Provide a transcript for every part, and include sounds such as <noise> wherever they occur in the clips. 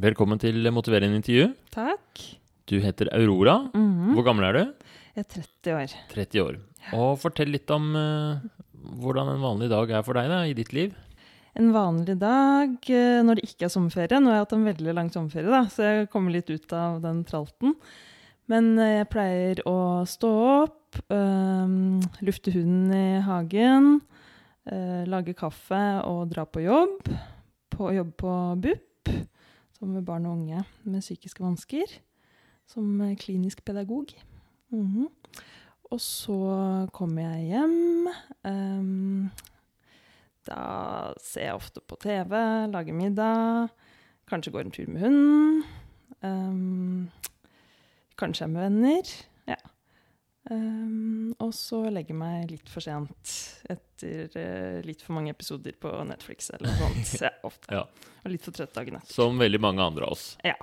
Velkommen til motiverende intervju. Takk. Du heter Aurora. Mhm. Hvor gammel er du? Jeg er 30 år. 30 år. Og fortell litt om uh, hvordan en vanlig dag er for deg da, i ditt liv. En vanlig dag eh, når det ikke er sommerferie. Nå har jeg hatt en veldig lang sommerferie, da, så jeg kommer litt ut av den tralten. Men eh, jeg pleier å stå opp, øhm, lufte hunden i hagen, uh, lage kaffe og dra på jobb. På jobb på BUP, som med barn og unge med psykiske vansker. Som klinisk pedagog. Mhm. Og så kommer jeg hjem. Um, da ser jeg ofte på TV, lager middag, kanskje går en tur med hunden. Um, kanskje er med venner. Ja. Ehm, og så legger jeg meg litt for sent etter uh, litt for mange episoder på Netflix eller noe sånt. Ja, ofte. <laughs> Ja. Og litt for trøtt dagen etter. Som veldig mange andre av oss. Ja.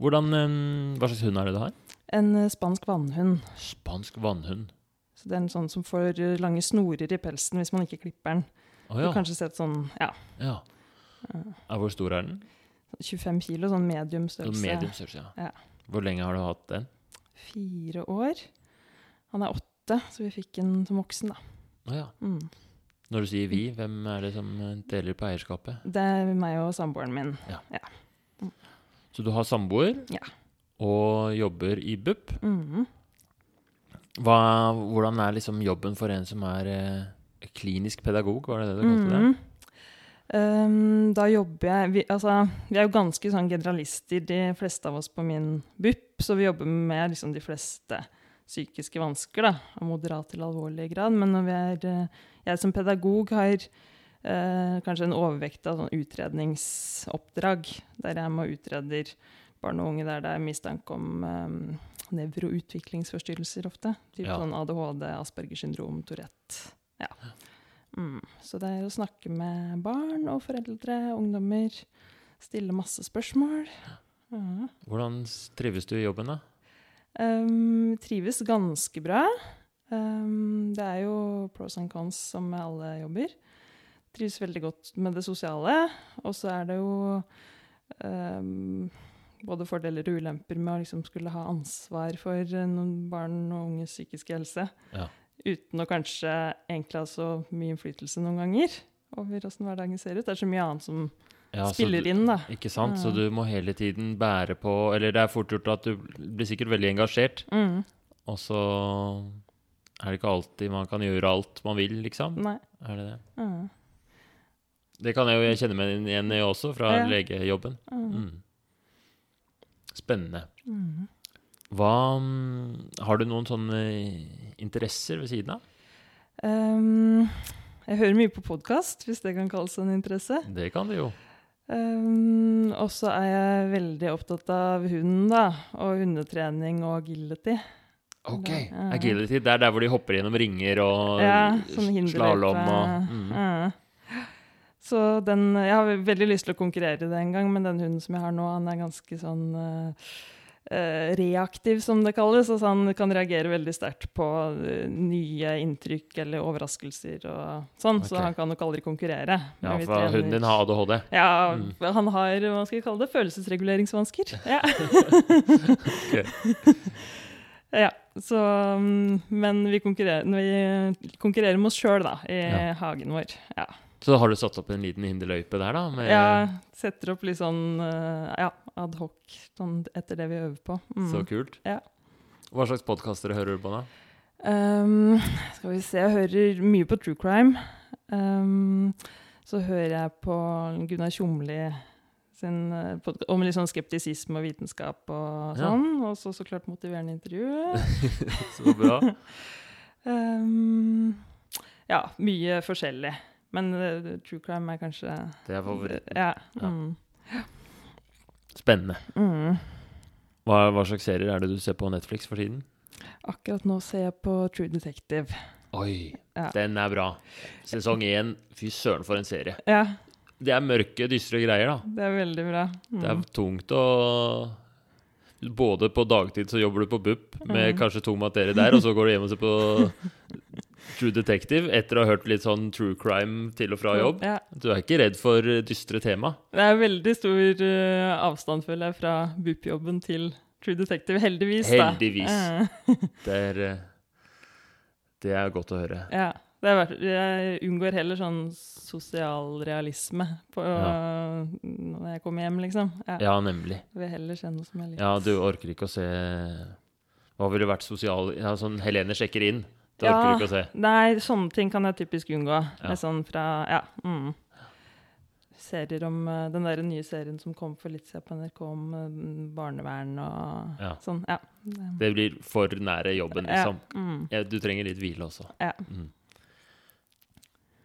Hvordan, um, hva slags hund er det du har? En uh, spansk vannhund. Spansk vannhund. Så det er en sånn som får eh, lange snorer i pelsen hvis man ikke klipper den. Å Du har kanskje sett sånn ja, ja. Uh, Hvor stor er den? 25 kilo, sånn medium Sånn størrelse. Medium størrelse, ja. Ja. Hvor lenge har du hatt den? Fire år. Han er åtte, så vi fikk den som voksen, da. Ah, ja. Mm. Når du sier vi, hvem er det som eh, deler på eierskapet? Det er meg og samboeren min. Så du har samboer Ja. og jobber i BUP. Mm. Hva, hvordan er liksom jobben for en som er eh, klinisk pedagog? Var det det du kalte det? Um, da jobber jeg vi, altså, vi er jo ganske sånn generalister, de fleste av oss på min BUP, så vi jobber med liksom, de fleste psykiske vansker, da, av moderat til alvorlig grad. Men når vi er, eh, jeg som pedagog har eh, kanskje en overvekt av sånn utredningsoppdrag, der jeg må utreder barn og unge der det er mistanke om um, nevroutviklingsforstyrrelser ofte. Typ Ja. sånn ADHD, Aspergers syndrom, Tourette. Ja. Mm. Så det er å snakke med barn og foreldre, ungdommer. Stille masse spørsmål. Ja. Hvordan trives du i jobben, da? Um, trives ganske bra. Um, det er jo pros and cons som med alle jobber. Trives veldig godt med det sosiale. Og så er det jo um, både fordeler og ulemper med å liksom skulle ha ansvar for eh, noen barn og unges psykiske helse. Ja. Uten å kanskje egentlig ha så mye innflytelse noen ganger over åssen hverdagen ser ut. Det er så mye annet som Ja, spiller du- inn, da. Ikke sant? Så du må hele tiden bære på Eller det er fort gjort at du blir sikkert veldig engasjert, Mm. og så er det ikke alltid man kan gjøre alt man vil, liksom. Nei. Er det det? Mm. Det kan jeg jo kjenne meg igjen i også, fra Ja. legejobben. Mm. Mm. Spennende. Mm. Hva mm, Har du noen sånne interesser ved siden av? Um, jeg hører mye på podkast, hvis det kan kalles en interesse. Det kan det jo. Um, og så er jeg veldig opptatt av hunden, da. Og hundetrening og agility. Ok. Ja. Agility, det er der hvor de hopper gjennom ringer og Ja, slalåm og mm. Ja. Så den Jeg har veldig lyst til å konkurrere i det en gang, men den hunden som jeg har nå, han er ganske sånn eh, reaktiv, som det kalles. Altså han kan reagere veldig sterkt på eh, nye inntrykk eller overraskelser og sånn. Så han kan nok aldri konkurrere. Ja, for trener- hunden din har ADHD. Ja, Mm. han har hva skal jeg kalle det, følelsesreguleringsvansker. <laughs> Ja. <laughs> ja, så mm, Men vi konkurrerer, vi konkurrerer med oss sjøl, da, i Ja. hagen vår. Ja. Så har du satt opp en liten hinderløype der, da? Med, ja. Setter opp litt sånn eh, ja, ad hoc sånn etter det vi øver på. Mm. Så kult. Ja. Hva slags podkaster hører du på da? Um, skal vi se, jeg hører mye på true crime. Um, så hører jeg på Gunnar Tjomli sin podkast om litt sånn skeptisisme og vitenskap og Ja. sånn. Og så så klart motiverende intervju. <laughs> Så bra. Um, <laughs> ja, mye forskjellig. Men uh, true crime er kanskje Det er favoritten. Ja. Mm, Spennende. mm. Hva, hva slags serier er det du ser på Netflix for tiden? Akkurat nå ser jeg på True Detective. Oi, Ja. den er bra. Sesong én, fy søren for en serie. Ja, Det er mørke, dystre greier, da. det er veldig bra. Mm. Det er tungt å Både på dagtid så jobber du på BUP med Mm. kanskje to materie der, og så går du hjem og ser på <laughs> True Detective etter å ha hørt litt sånn true crime til og fra jobb. Ja. Du er ikke redd for eh, dystre tema? Det er veldig stor uh, avstand, føler jeg, fra BUP-jobben til True Detective. Heldigvis, da. Heldigvis. Eh, <laughs> Det er, det er godt å høre. ja. Det er, hvert- jeg unngår heller sånn sosialrealisme på, Ja. når jeg kommer hjem, liksom. Ja. Ja, nemlig. Jeg vil heller se noe som er litt Ja, du orker ikke å se Hva ville vært sosial Ja, sånn Helene sjekker inn. Det Ja. orker du ikke å se. Nei, sånne ting kan jeg typisk unngå. Ja. Sånn fra Ja. Mm. Serier om eh, Den der nye serien som kom for litt siden på NRK om eh, barnevern og Ja. sånn. Ja. Det- blir for nære jobben, liksom. Mm. Du trenger litt hvile også. Ja. Mm.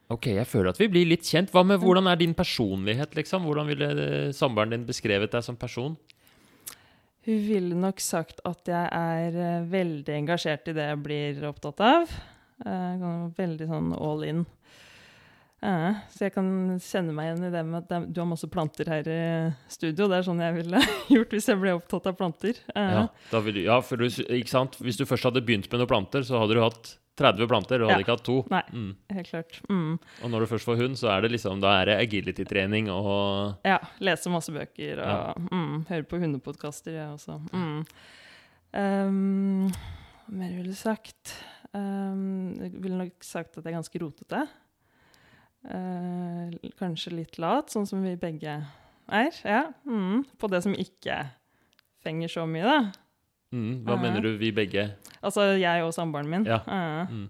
Ok, jeg føler at vi blir litt kjent. Hva med Hvordan er din personlighet, liksom? Hvordan ville eh, samboeren din beskrevet deg som person? Hun ville nok sagt at jeg er eh, veldig engasjert i det jeg blir opptatt av. Eh, veldig sånn all in. Eh, så jeg kan kjenne meg igjen i det med at du har masse planter her i studio. Det er sånn jeg ville <laughs> gjort hvis jeg ble opptatt av planter. Ja, vil ja for du, ikke sant? Hvis du først hadde begynt med noen planter, så hadde du hatt 30 planter, og hadde Ja. ikke hatt to. Nei. Mm. Helt klart. Mm. Og når du først får hund, så er det liksom, da er det agility-trening og Ja. Lese masse bøker og Ja. mm, høre på hundepodkaster, jeg også. Mm. Um, mer ville du sagt? Um, jeg ville nok sagt at jeg er ganske rotete. Uh, kanskje litt lat, sånn som vi begge er. Ja. Mm, på det som ikke fenger så mye, da. Mm, Hva Ja. mener du, vi begge? Altså jeg og samboeren min. Ja. Eh, Mm.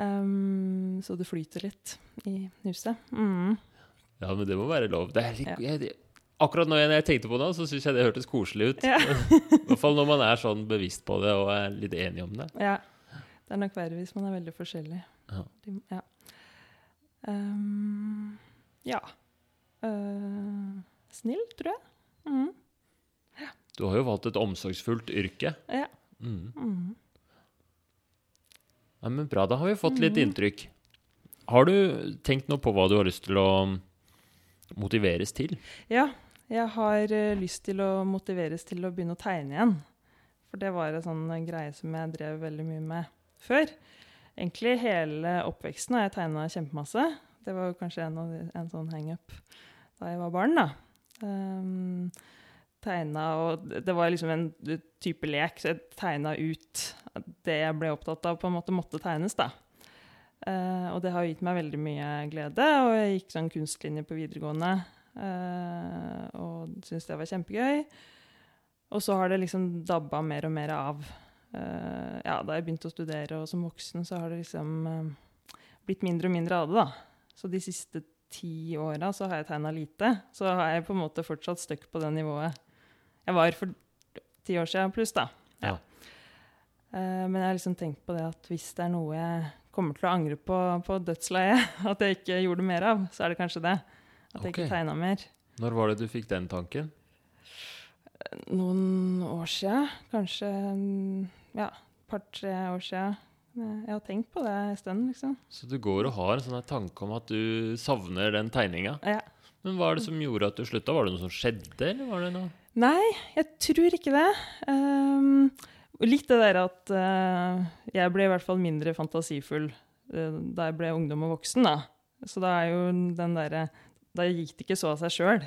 um, så det flyter litt i huset. Mm. Ja, men det må være lov. Det litt, Ja. jeg, akkurat når jeg, når jeg tenkte på det, så syns jeg det hørtes koselig ut. Ja. <laughs> I hvert fall når man er sånn bevisst på det og er litt enig om det. Ja. Det er nok verre hvis man er veldig forskjellig. Ja. Ja. Um, ja. Uh, snill, tror jeg. Mhm. Du har jo valgt et omsorgsfullt yrke. Ja. Mm. Mm. Ja, men bra, da har vi fått litt Mhm. inntrykk. Har du tenkt noe på hva du har lyst til å motiveres til? Ja, jeg har eh, lyst til å motiveres til å begynne å tegne igjen. For det var en sånn eh, greie som jeg drev veldig mye med før. Egentlig hele oppveksten har jeg tegna kjempemasse. Det var kanskje en, en sånn hangup da jeg var barn, da. Um, tegna, og det var liksom en type lek, så jeg tegna ut det jeg ble opptatt av, på en måte måtte tegnes, da. Uh, og det har gitt meg veldig mye glede, og jeg gikk sånn kunstlinje på videregående. Uh, og syntes det var kjempegøy. Og så har det liksom dabba mer og mer av. Uh, ja, da jeg begynte å studere og som voksen, så har det liksom uh, blitt mindre og mindre av det, da. Så de siste ti åra så har jeg tegna lite. Så har jeg på en måte fortsatt støkk på det nivået jeg var for ti år siden pluss, da. Ja. Uh, men jeg har liksom tenkt på det at hvis det er noe jeg kommer til å angre på på dødsleiet, <laughs> at jeg ikke gjorde mer av, så er det kanskje det. At jeg ikke tegna mer. Når var det du fikk den tanken? Noen år sia, kanskje mm, ja, par-tre år sia. Jeg har tenkt på det en stund, liksom. Så du går og har en sånn tanke om at du savner den tegninga. Ja. Men hva er det som gjorde at du slutta? Var det noe som skjedde, eller var det noe Nei, jeg tror ikke det. Um, litt det der at uh, jeg ble i hvert fall mindre fantasifull uh, da jeg ble ungdom og voksen, da. Så da er jo den derre Da gikk det ikke så av seg sjøl.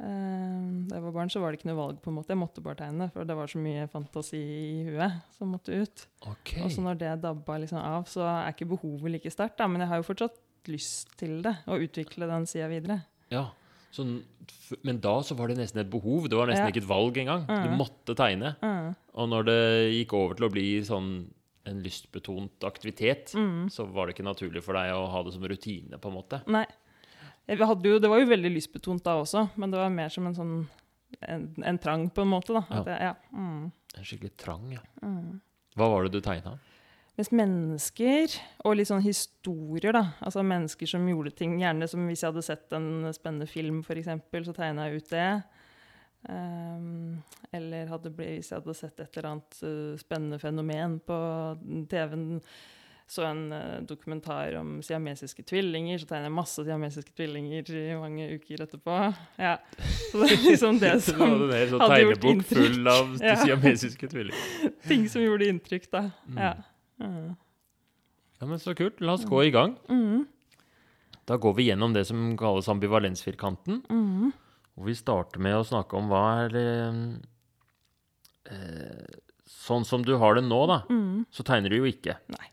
da jeg var barn, så var det ikke noe valg, på en måte. Jeg måtte bare tegne, for det var så mye fantasi i huet som måtte ut. Okay. Og så når det dabba liksom av, så er ikke behovet like sterkt. Men jeg har jo fortsatt lyst til det, å utvikle den sida videre. Ja. Sånn, men da så var det nesten et behov. Det var nesten Ja. ikke et valg engang. Du Mhm. måtte tegne. Mm. Og når det gikk over til å bli sånn en lystbetont aktivitet, Mm. så var det ikke naturlig for deg å ha det som rutine, på en måte. Nei. Hadde jo, det var jo veldig lystbetont da også, men det var mer som en sånn en, en trang, på en måte. da. At jeg, ja. Mm. En skikkelig trang, ja. Mm. Hva var det du tegna? Mens mennesker, og litt sånn historier, da. Altså mennesker som gjorde ting. Gjerne som hvis jeg hadde sett en spennende film, f.eks., så tegna jeg ut det. Um, eller hadde blitt, hvis jeg hadde sett et eller annet uh, spennende fenomen på TV-en. Så en uh, dokumentar om siamesiske tvillinger, så tegner jeg masse siamesiske tvillinger i mange uker etterpå. Ja. Så det er liksom det <laughs> som hadde det, hadde gjort inntrykk. full av Ja. siamesiske tvillinger. <laughs> Ting som gjorde inntrykk, da. Mm. Ja. Ja, men Så kult. La oss gå i gang. Mm. Da går vi gjennom det som kalles ambivalensfirkanten. Mm. Og vi starter med å snakke om hva er eh, Sånn som du har det nå, da, Mm. så tegner du jo ikke. Nei.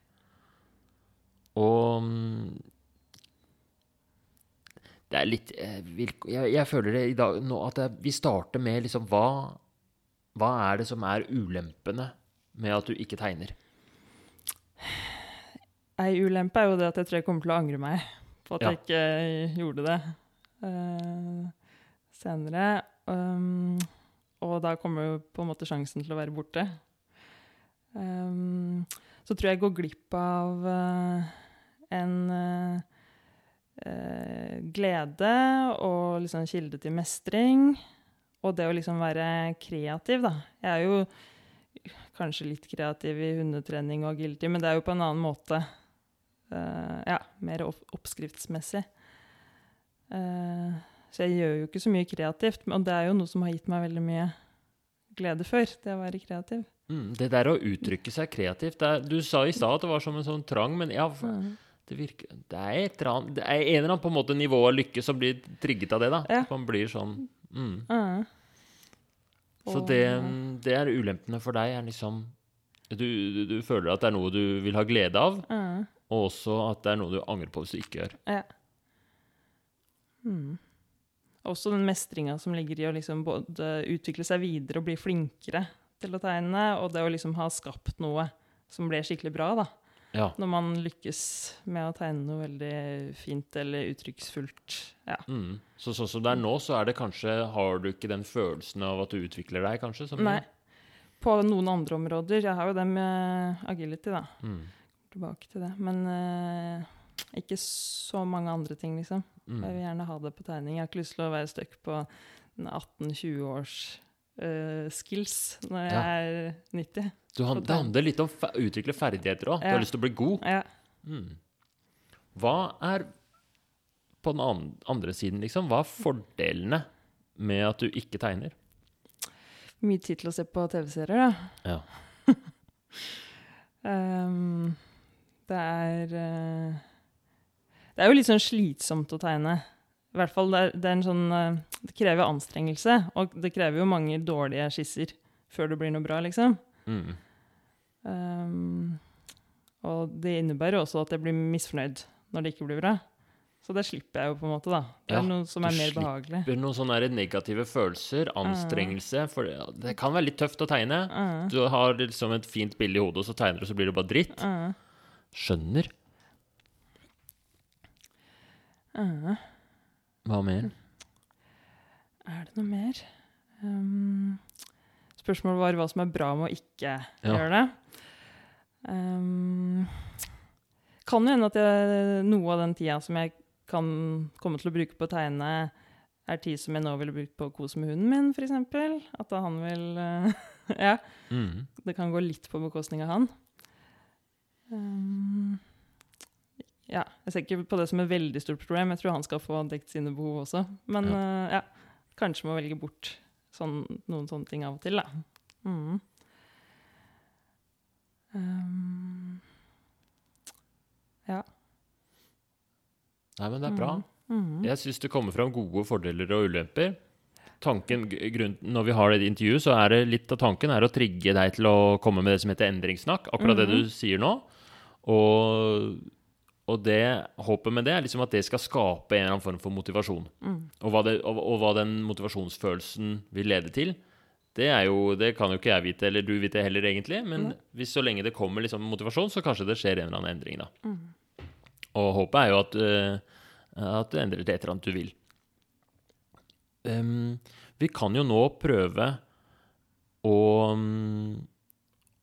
Og mm, det er litt eh, jeg, jeg føler det i dag nå at jeg, vi starter med liksom hva Hva er det som er ulempene med at du ikke tegner? Ei ulempe er jo det at jeg tror jeg kommer til å angre meg på at Ja. jeg ikke gjorde det uh, senere. Um, og da kommer jo på en måte sjansen til å være borte. Um, så tror jeg jeg går glipp av uh, en uh, glede og liksom kilde til mestring. Og det å liksom være kreativ, da. Jeg er jo kanskje litt kreativ i hundetrening og agility, men det er jo på en annen måte. Uh, ja, mer oppskriftsmessig. Uh, så jeg gjør jo ikke så mye kreativt, men det er jo noe som har gitt meg veldig mye glede før, det å være kreativ. Mm, det der å uttrykke seg kreativt det er, Du sa i stad at det var som en sånn trang, men ja, Mm. det virker Det er, et det er en eller annen på en måte nivå av lykke som blir trigget av det, da. Ja. Man blir sånn mm. Mm. Så det, det er ulempene for deg, er liksom du, du, du føler at det er noe du vil ha glede av, Mm. og også at det er noe du angrer på hvis du ikke gjør. Ja. Mm. Også den mestringa som ligger i å liksom både utvikle seg videre og bli flinkere til å tegne, og det å liksom ha skapt noe som ble skikkelig bra, da. Ja. Når man lykkes med å tegne noe veldig fint eller uttrykksfullt. Ja. Mm. Så sånn som det er nå, så er det kanskje Har du ikke den følelsen av at du utvikler deg, kanskje? Nei. På noen andre områder. Jeg har jo det med agility, da. Mm. Tilbake til det. Men uh, ikke så mange andre ting, liksom. Mm. Jeg vil gjerne ha det på tegning. Jeg har ikke lyst til å være stuck på 18-20 års uh, skills når jeg Ja. er 90. Du, han, det handler litt om å utvikle ferdigheter òg. Du har lyst til å bli god. Ja. Mm. Hva er på den andre siden, liksom? Hva er fordelene med at du ikke tegner? Mye tid til å se på TV-serier, da. Ja. um, <laughs> det er uh, Det er jo litt sånn slitsomt å tegne. I hvert fall det er, det er en sånn uh, Det krever anstrengelse, og det krever jo mange dårlige skisser før det blir noe bra, liksom. Mm. Ehm, og det innebærer også at jeg blir misfornøyd når det ikke blir bra. Så det slipper jeg jo på en måte, da. Det Ja, er noe som er mer behagelig. Du slipper Noen sånne negative følelser, anstrengelse For det, det kan være litt tøft å tegne. Uh, Du har liksom et fint bilde i hodet, og så tegner du, og så blir det bare dritt. uh, Skjønner. uh. Hva mer? Er det noe mer? Ehm, spørsmålet var hva som er bra med å ikke Ja. gjøre det. Um, kan jo hende at jeg, noe av den tida som jeg kan komme til å bruke på å tegne, er tid som jeg nå ville brukt på å kose med hunden min, f.eks. At da han vil uh, <laughs> Ja, Mm. det kan gå litt på bekostning av han. Um, ja, jeg ser ikke på det som et veldig stort problem. Jeg tror han skal få dekt sine behov også. Men eh, ja, kanskje må velge bort sånn, noen sånne ting av og til, da. Mm. Um, ja. Nei, men det er bra. Mm. Jeg syns det kommer fram gode fordeler og ulemper. Tanken, grunn, Når vi har det intervjuet, så er det litt av tanken er å trigge deg til å komme med det som heter endringssnakk. Akkurat det du sier nå. Og, og det, håpet med det er liksom at det skal skape en eller annen form for motivasjon. Mm. Og hva, det, og, og hva den motivasjonsfølelsen vil lede til, det, er jo, det kan jo ikke jeg vite, eller du vite heller, egentlig. Men hvis så lenge det kommer liksom motivasjon, så kanskje det skjer en eller annen endring, da. Og håpet er jo at, uh, at du endrer til et eller annet du vil. Um, vi kan jo nå prøve å, um,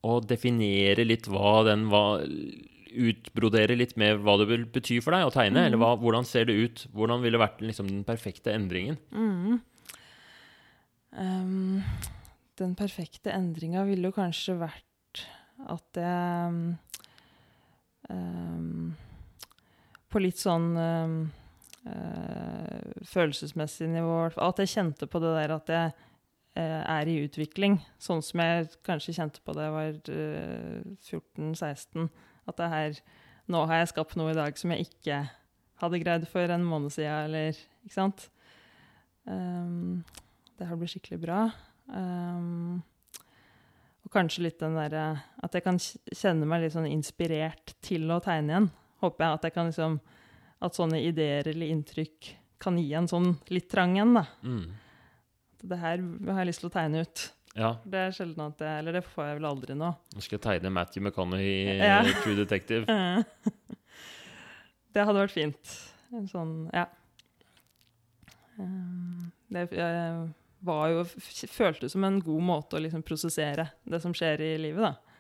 å definere litt hva den hva, Utbrodere litt med hva det vil bety for deg å tegne. Eller hva, hvordan ser det ut? Hvordan ville vært liksom, den perfekte endringen? Mm. Um, den perfekte endringa ville jo kanskje vært at jeg um, På litt sånn um, uh, følelsesmessig nivå, at jeg kjente på det der at jeg eh, er i utvikling. Sånn som jeg kanskje kjente på det jeg var eh, 14-16. At det her nå har jeg skapt noe i dag som jeg ikke hadde greid for en måned siden, eller Ikke sant? Um, det her blir skikkelig bra. Um, og kanskje litt den derre At jeg kan kjenne meg litt sånn inspirert til å tegne igjen. Håper jeg at jeg kan liksom At sånne ideer eller inntrykk kan gi en sånn litt trang en, da. Mm. Det her har jeg lyst til å tegne ut. Ja. Det er sjelden at jeg Eller det får jeg vel aldri nå. Nå skal jeg tegne Matthew McConaughey i <laughs> Ja. True Detective. <laughs> det hadde vært fint. En sånn Ja. Um, det eh, var jo Føltes som en god måte å liksom prosessere det som skjer i livet, da.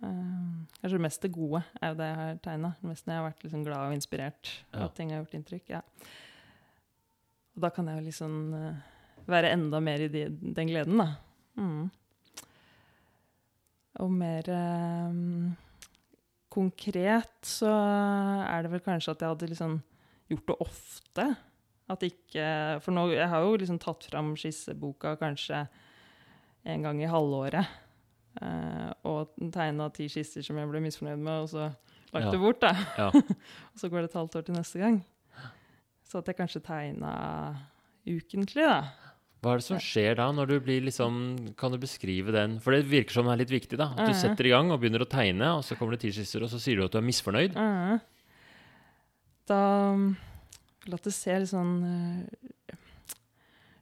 Kanskje det mest det gode er jo det jeg har tegna. Mest når jeg har vært liksom glad og inspirert. Ja. at ting har gjort inntrykk. ja. Og da kan jeg jo liksom eh, være enda mer i de, den gleden, da. Mm. Og mer eh, konkret så er det vel kanskje at jeg hadde liksom gjort det ofte. At ikke For nå, jeg har jo liksom tatt fram skisseboka kanskje en gang i halvåret. eh, og tegna ti skisser som jeg ble misfornøyd med, og så lagt Ja. det bort, da. Ja. <laughs> og så går det et halvt år til neste gang. Så at jeg kanskje tegna ukentlig, da. Hva er det som skjer da, når du blir liksom Kan du beskrive den? For det virker som det er litt viktig, da. At du setter i gang og begynner å tegne, og så kommer det tidsskisser, og så sier du at du er misfornøyd. Da La vil at det ser litt sånn eh,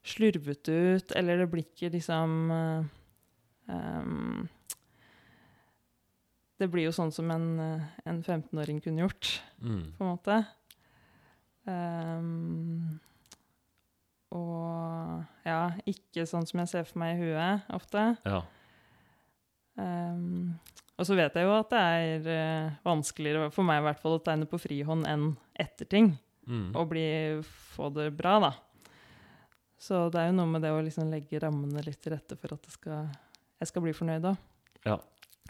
slurvete ut, eller det blir ikke liksom um, Det blir jo sånn som en, en 15-åring kunne gjort, Mm. på en måte. Um, og ja, ikke sånn som jeg ser for meg i huet ofte. Ja. Um, og så vet jeg jo at det er uh, vanskeligere, for meg i hvert fall, å tegne på frihånd enn etter ting. Mm. Og bli, få det bra, da. Så det er jo noe med det å liksom legge rammene litt til rette for at det skal, jeg skal bli fornøyd òg. Ja.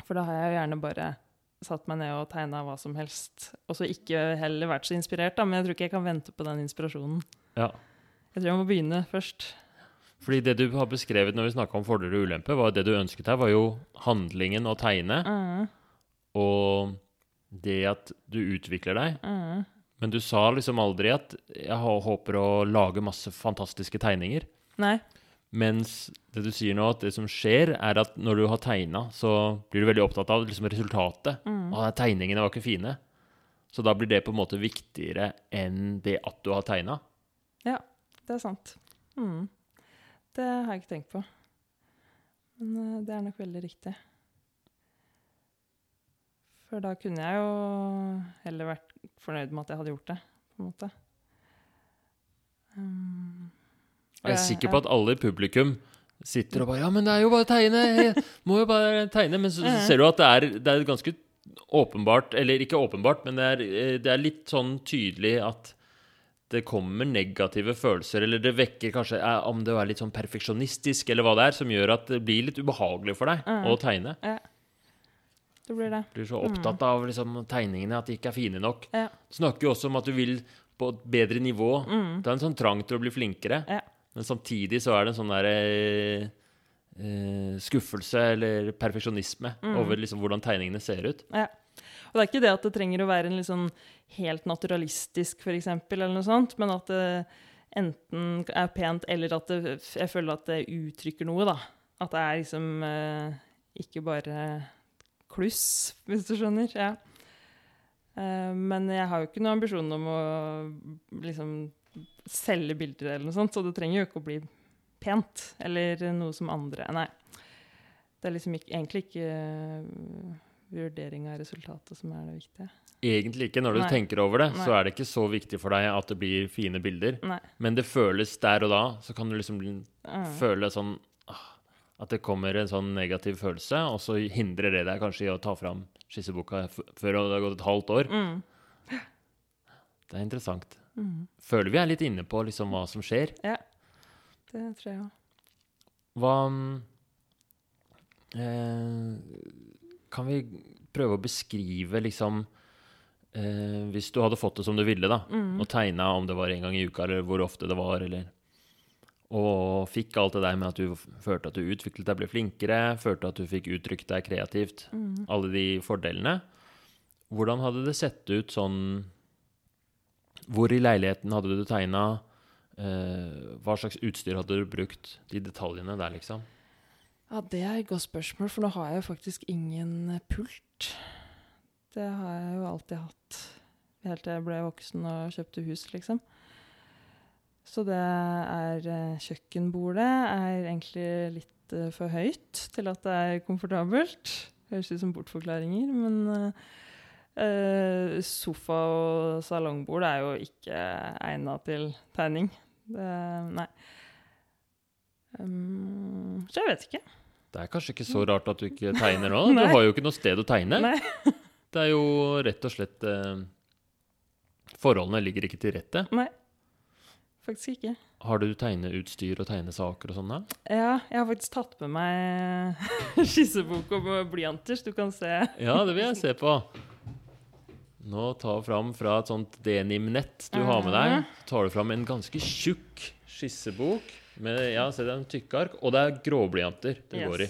For da har jeg jo gjerne bare satt meg ned og tegna hva som helst. Og så ikke heller vært så inspirert, da, men jeg tror ikke jeg kan vente på den inspirasjonen. ja. Jeg tror jeg må begynne først. Fordi det du har beskrevet når vi snakka om fordeler og ulemper, var det du ønsket her, var jo handlingen å tegne, Mm, og det at du utvikler deg. mm. Men du sa liksom aldri at 'jeg håper å lage masse fantastiske tegninger'. Nei. Mens det du sier nå, at det som skjer, er at når du har tegna, så blir du veldig opptatt av liksom resultatet. Mm. Og tegningene var ikke fine. Så da blir det på en måte viktigere enn det at du har tegna. Ja, det er sant. Mm. Det har jeg ikke tenkt på. Men eh, det er nok veldig riktig. For da kunne jeg jo heller vært fornøyd med at jeg hadde gjort det, på en måte. Um, Jeg er sikker på at alle i publikum sitter og bare Ja, men det er jo bare å tegne! Må jo bare tegne. Men så, så ser du at det er, det er ganske åpenbart, eller ikke åpenbart, men det er, eh, det er litt sånn tydelig at det kommer negative følelser, eller det vekker kanskje eh, om det er litt sånn perfeksjonistisk, eller hva det er, som gjør at det blir litt ubehagelig for deg Mm. å tegne. Ja. Det blir det. Du blir så opptatt av liksom, tegningene at de ikke er fine nok. Ja. Du snakker jo også om at du vil på et bedre nivå. Mm. Det er en sånn trang til å bli flinkere. Ja. Men samtidig så er det en sånn der eh, eh, skuffelse eller perfeksjonisme Mm. over liksom hvordan tegningene ser ut. Ja. Og det er ikke det at det trenger å være en sånn helt naturalistisk, eksempel, eller noe sånt, men at det enten er pent, eller at det, jeg føler at det uttrykker noe, da. At det er liksom eh, ikke bare kluss, hvis du skjønner. Ja. Eh, men jeg har jo ikke noen ambisjon om å liksom selge bilder eller noe sånt, så det trenger jo ikke å bli pent, eller noe som andre Nei. Det er liksom ikke, egentlig ikke vurdering av resultatet som er det viktige. Egentlig ikke. Når du Nei. tenker over det, så er det ikke så viktig for deg at det blir fine bilder. Nei. Men det føles der og da, så kan du liksom Mm. føle sånn ah, At det kommer en sånn negativ følelse, og så hindrer det deg kanskje i å ta fram skisseboka før det har gått et halvt år. Mm. Det er interessant. Mm. Føler vi er litt inne på liksom hva som skjer. Ja, det tror jeg òg. Hva mm, eh, Kan vi prøve å beskrive liksom eh, Hvis du hadde fått det som du ville, da, Mm. og tegna om det var en gang i uka, eller hvor ofte det var, eller Og fikk alt det der med at du følte at du utviklet deg, ble flinkere, følte at du fikk uttrykt deg kreativt, Mm. alle de fordelene. hvordan hadde det sett ut sånn Hvor i leiligheten hadde du tegna? Eh, hva slags utstyr hadde du brukt? De detaljene der, liksom. Ja, det er et godt spørsmål, for nå har jeg jo faktisk ingen pult. Det har jeg jo alltid hatt helt til jeg ble voksen og kjøpte hus, liksom. Så det er eh, Kjøkkenbordet er egentlig litt eh, for høyt til at det er komfortabelt. Høres ut som bortforklaringer, men eh, sofa og salongbord er jo ikke egna til tegning. Det, nei. Um, så jeg vet ikke. Det er kanskje ikke så rart at du ikke tegner nå? <laughs> Du har jo ikke noe sted å tegne. <laughs> Det er jo rett og slett eh, Forholdene ligger ikke til rette. Nei, faktisk ikke. Har du tegneutstyr og tegnesaker og sånn? Ja, jeg har faktisk tatt med meg <laughs> skissebok og blyanter, så du kan se. Ja, det vil jeg se på. Nå tar du fram fra et sånt denim-nett du har med deg. Tar du fram en ganske tjukk skissebok. Med, ja, se det er en tykkark. Og det er gråblyanter det går i.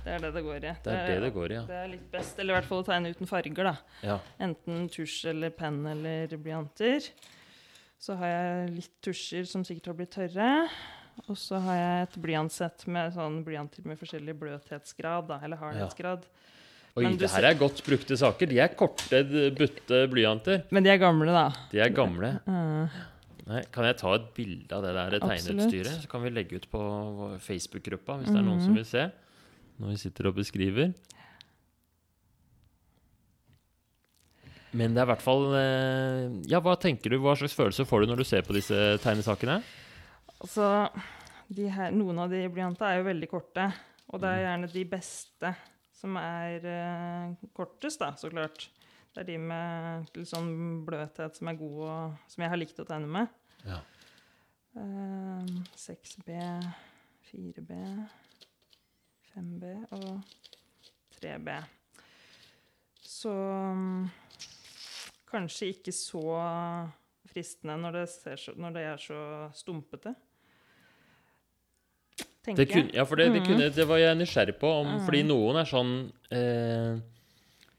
Det er det det går i. Det er det det går i, ja. Det er litt best, eller i hvert fall å tegne uten farger, da. ja. Enten tusj eller penn eller blyanter. Så har jeg litt tusjer som sikkert har blitt tørre. Og så har jeg et blyantsett med sånn blyanter med forskjellig bløthetsgrad, da, eller hardhetsgrad. Oi, Men det her er godt brukte saker. De er korte, butte blyanter. Men de er gamle, da. De er gamle. Uh, Nei, kan jeg ta et bilde av det der tegneutstyret? Så kan vi legge ut på Facebook-gruppa hvis det er noen som vil se. Når vi sitter og beskriver. Men det er i hvert fall eh, Ja, hva tenker du? Hva slags følelse får du når du ser på disse tegnesakene? altså, de her, noen av de blyantene er jo veldig korte. Og det er gjerne de beste som er uh, kortest, da, så klart. Det er de med litt sånn bløthet som er gode, og som jeg har likt å tegne med. Ja. Uh, 6B, 4B, 5B og 3B. Så um, kanskje ikke så fristende når det, ser så, når det er så stumpete. Tenker jeg. ja, for det, det, Mhm. kunne, det var jeg nysgjerrig på. Om, mm. Fordi noen er sånn eh,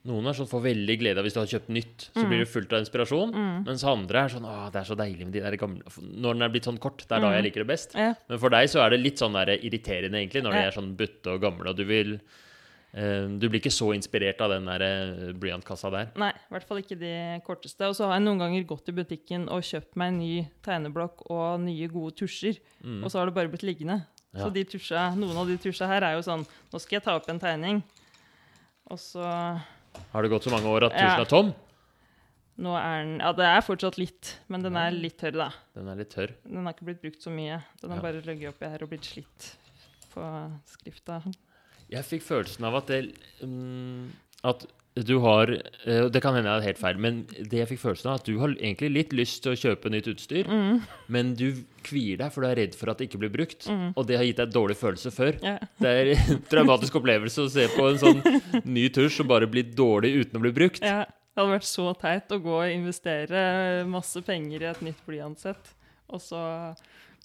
Noen er sånn får veldig glede av hvis du har kjøpt nytt. Så blir du fullt av inspirasjon. Mm. Mens andre er sånn Å, det er så deilig med de der gamle Når den er blitt sånn kort, det er da jeg liker det best. Ja, Men for deg så er det litt sånn der irriterende, egentlig, når de er sånn butte og gamle, og du vil eh, Du blir ikke så inspirert av den der eh, blyantkassa der. nei, i hvert fall ikke de korteste. Og så har jeg noen ganger gått i butikken og kjøpt meg en ny tegneblokk og nye, gode tusjer. Mm. Og så har det bare blitt liggende. Ja. Så de tusja, noen av de tusja her er jo sånn Nå skal jeg ta opp en tegning. Og så Har det gått så mange år at Ja. tusen er tom? Nå er den Ja, det er fortsatt litt, men den er litt tørr, da. Den er litt tørr. Den har ikke blitt brukt så mye. Den har Ja. bare ligget oppi her og blitt slitt på skrifta. Jeg fikk følelsen av at det um, At du har eh, Det kan hende jeg er helt feil, men det jeg fikk følelsen av, at du har egentlig litt lyst til å kjøpe nytt utstyr, Mm. men du kvier deg, for du er redd for at det ikke blir brukt. Og det har gitt deg dårlig følelse før. Ja. Det er en <laughs> traumatisk opplevelse å se på en sånn ny tusj som bare blir dårlig uten å bli brukt. ja. Det hadde vært så teit å gå og investere masse penger i et nytt blyantsett, og så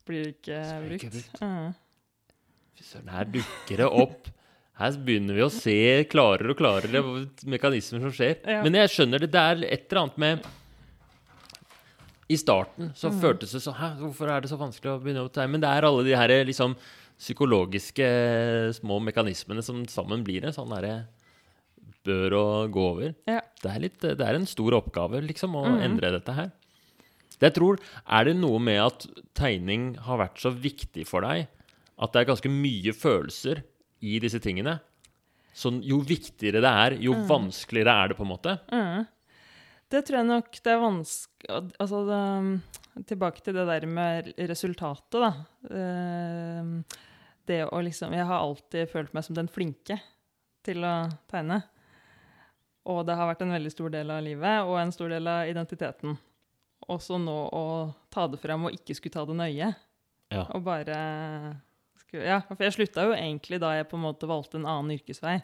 blir det ikke Så ikke brukt. Ja. Fy søren, her dukker det opp. Her begynner vi å se klarere og klarere mekanismer som skjer. Ja. Men jeg skjønner det. Det er et eller annet med I starten så Mm. føltes det sånn Hæ, hvorfor er det så vanskelig å begynne å tegne? Men det er alle de her liksom psykologiske små mekanismene som sammen blir en sånn derre bør å gå over. Ja. Det er, litt, det er en stor oppgave, liksom, å mm. endre dette her. Det jeg tror, Er det noe med at tegning har vært så viktig for deg at det er ganske mye følelser i disse tingene? Så jo viktigere det er, jo vanskeligere er det, på en måte. Mm. Det tror jeg nok det er vanskelig Altså det, tilbake til det der med resultatet, da. Eh, Det å liksom Jeg har alltid følt meg som den flinke til å tegne. Og det har vært en veldig stor del av livet og en stor del av identiteten. Også nå å ta det fram og ikke skulle ta det nøye. Ja. Og bare Ja, for jeg slutta jo egentlig da jeg på en måte valgte en annen yrkesvei.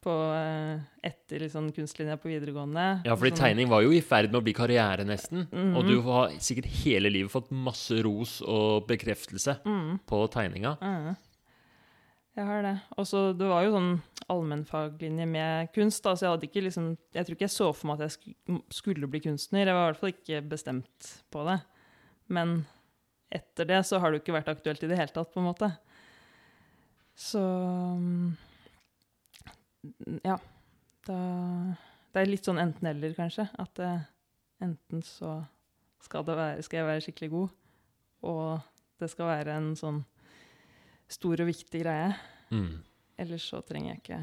På, eh, etter liksom kunstlinja på videregående. Ja, fordi Sånn- tegning var jo i ferd med å bli karriere, nesten. Mhm. Og du har sikkert hele livet fått masse ros og bekreftelse Mm. på tegninga. Mm. Jeg har det. Og så det var jo sånn allmennfaglinje med kunst. Da. Så jeg, hadde ikke liksom, jeg tror ikke jeg så for meg at jeg skulle bli kunstner. Jeg var i hvert fall ikke bestemt på det. Men etter det så har det jo ikke vært aktuelt i det hele tatt, på en måte. Så mm, Ja. Da Det er litt sånn enten-eller, kanskje. At eh, enten så skal, det være, skal jeg være skikkelig god, og det skal være en sånn stor og viktig greie. Mm. Ellers så trenger jeg ikke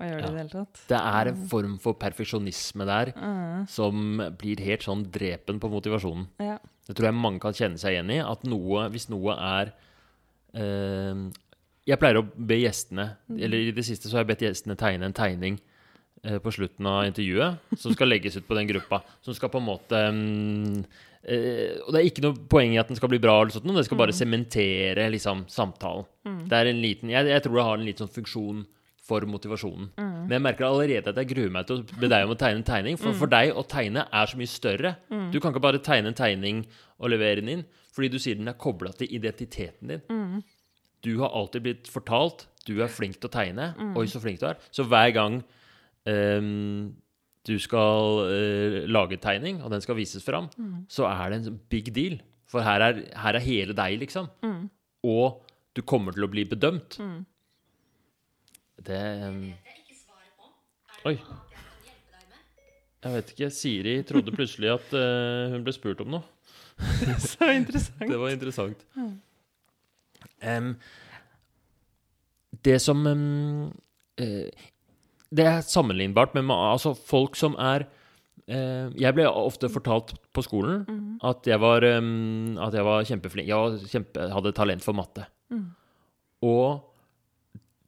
å gjøre det i det hele tatt. Det er en form for perfeksjonisme der Mm, som blir helt sånn drepen på motivasjonen. ja. Det tror jeg mange kan kjenne seg igjen i. At noe, hvis noe er eh, Jeg pleier å be gjestene Eller i det siste så har jeg bedt gjestene tegne en tegning eh, på slutten av intervjuet som skal legges ut på den gruppa. Som skal på en måte um, eh, Og det er ikke noe poeng i at den skal bli bra, eller sånt, det skal bare sementere liksom, samtalen. Det er en liten, jeg, jeg tror det har en liten sånn funksjon for motivasjonen. Men jeg merker allerede at jeg gruer meg til å be deg om å tegne en tegning. For for deg å tegne er så mye større. Du kan ikke bare tegne en tegning og levere den inn, fordi du sier den er kobla til identiteten din. Du har alltid blitt fortalt du er flink til å tegne. Oi, så flink du er. Så hver gang um, du skal uh, lage tegning, og den skal vises fram, så er det en big deal. For her er, her er hele deg, liksom. Og du kommer til å bli bedømt. Det um... Oi. Jeg vet ikke. Siri trodde plutselig at uh, hun ble spurt om noe. <laughs> Så interessant. <laughs> Det var interessant. Em, det som um, uh, Det er sammenlignbart med altså folk som er uh, Jeg ble ofte fortalt på skolen at jeg var, um, at jeg var kjempeflink. Jeg kjempe, hadde talent for matte. Og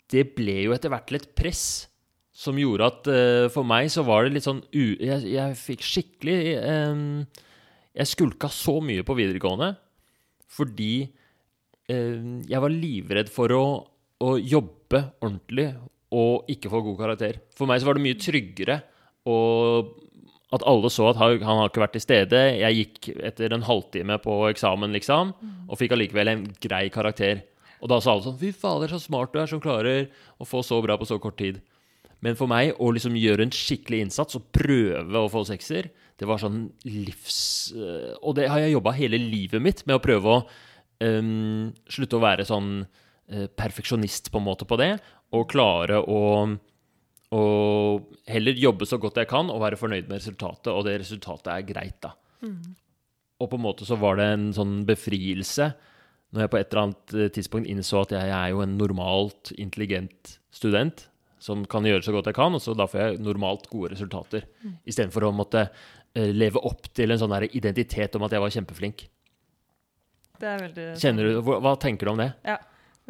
det ble jo etter hvert til et press som gjorde at uh, for meg så var det litt sånn u... Jeg, jeg fikk skikkelig Jeg skulka så mye på videregående fordi jeg var livredd for å, å jobbe ordentlig og ikke få god karakter. For meg så var det mye tryggere og at alle så at han, har ikke vært til stede. Jeg gikk etter en halvtime på eksamen, liksom, og fikk allikevel en grei karakter. Og da sa alle sånn Fy fader, så smart du er som klarer å få så bra på så kort tid. Men for meg å liksom gjøre en skikkelig innsats og prøve å få sekser, det var sånn livs... øh, Og det har jeg jobba hele livet mitt med å prøve å øhm, slutte å være sånn uh, perfeksjonist på en måte på det, og klare å og heller jobbe så godt jeg kan og være fornøyd med resultatet, og det resultatet er greit, da. Og på en måte så var det en sånn befrielse når jeg på et eller annet eh, tidspunkt innså at jeg er jo en normalt intelligent student som kan gjøre så godt jeg kan, og så da får jeg normalt gode resultater. Istedenfor å måtte eh, leve opp til en sånn identitet om at jeg var kjempeflink. Det er veldig Kjenner du, hva, hva tenker du om det? Ja,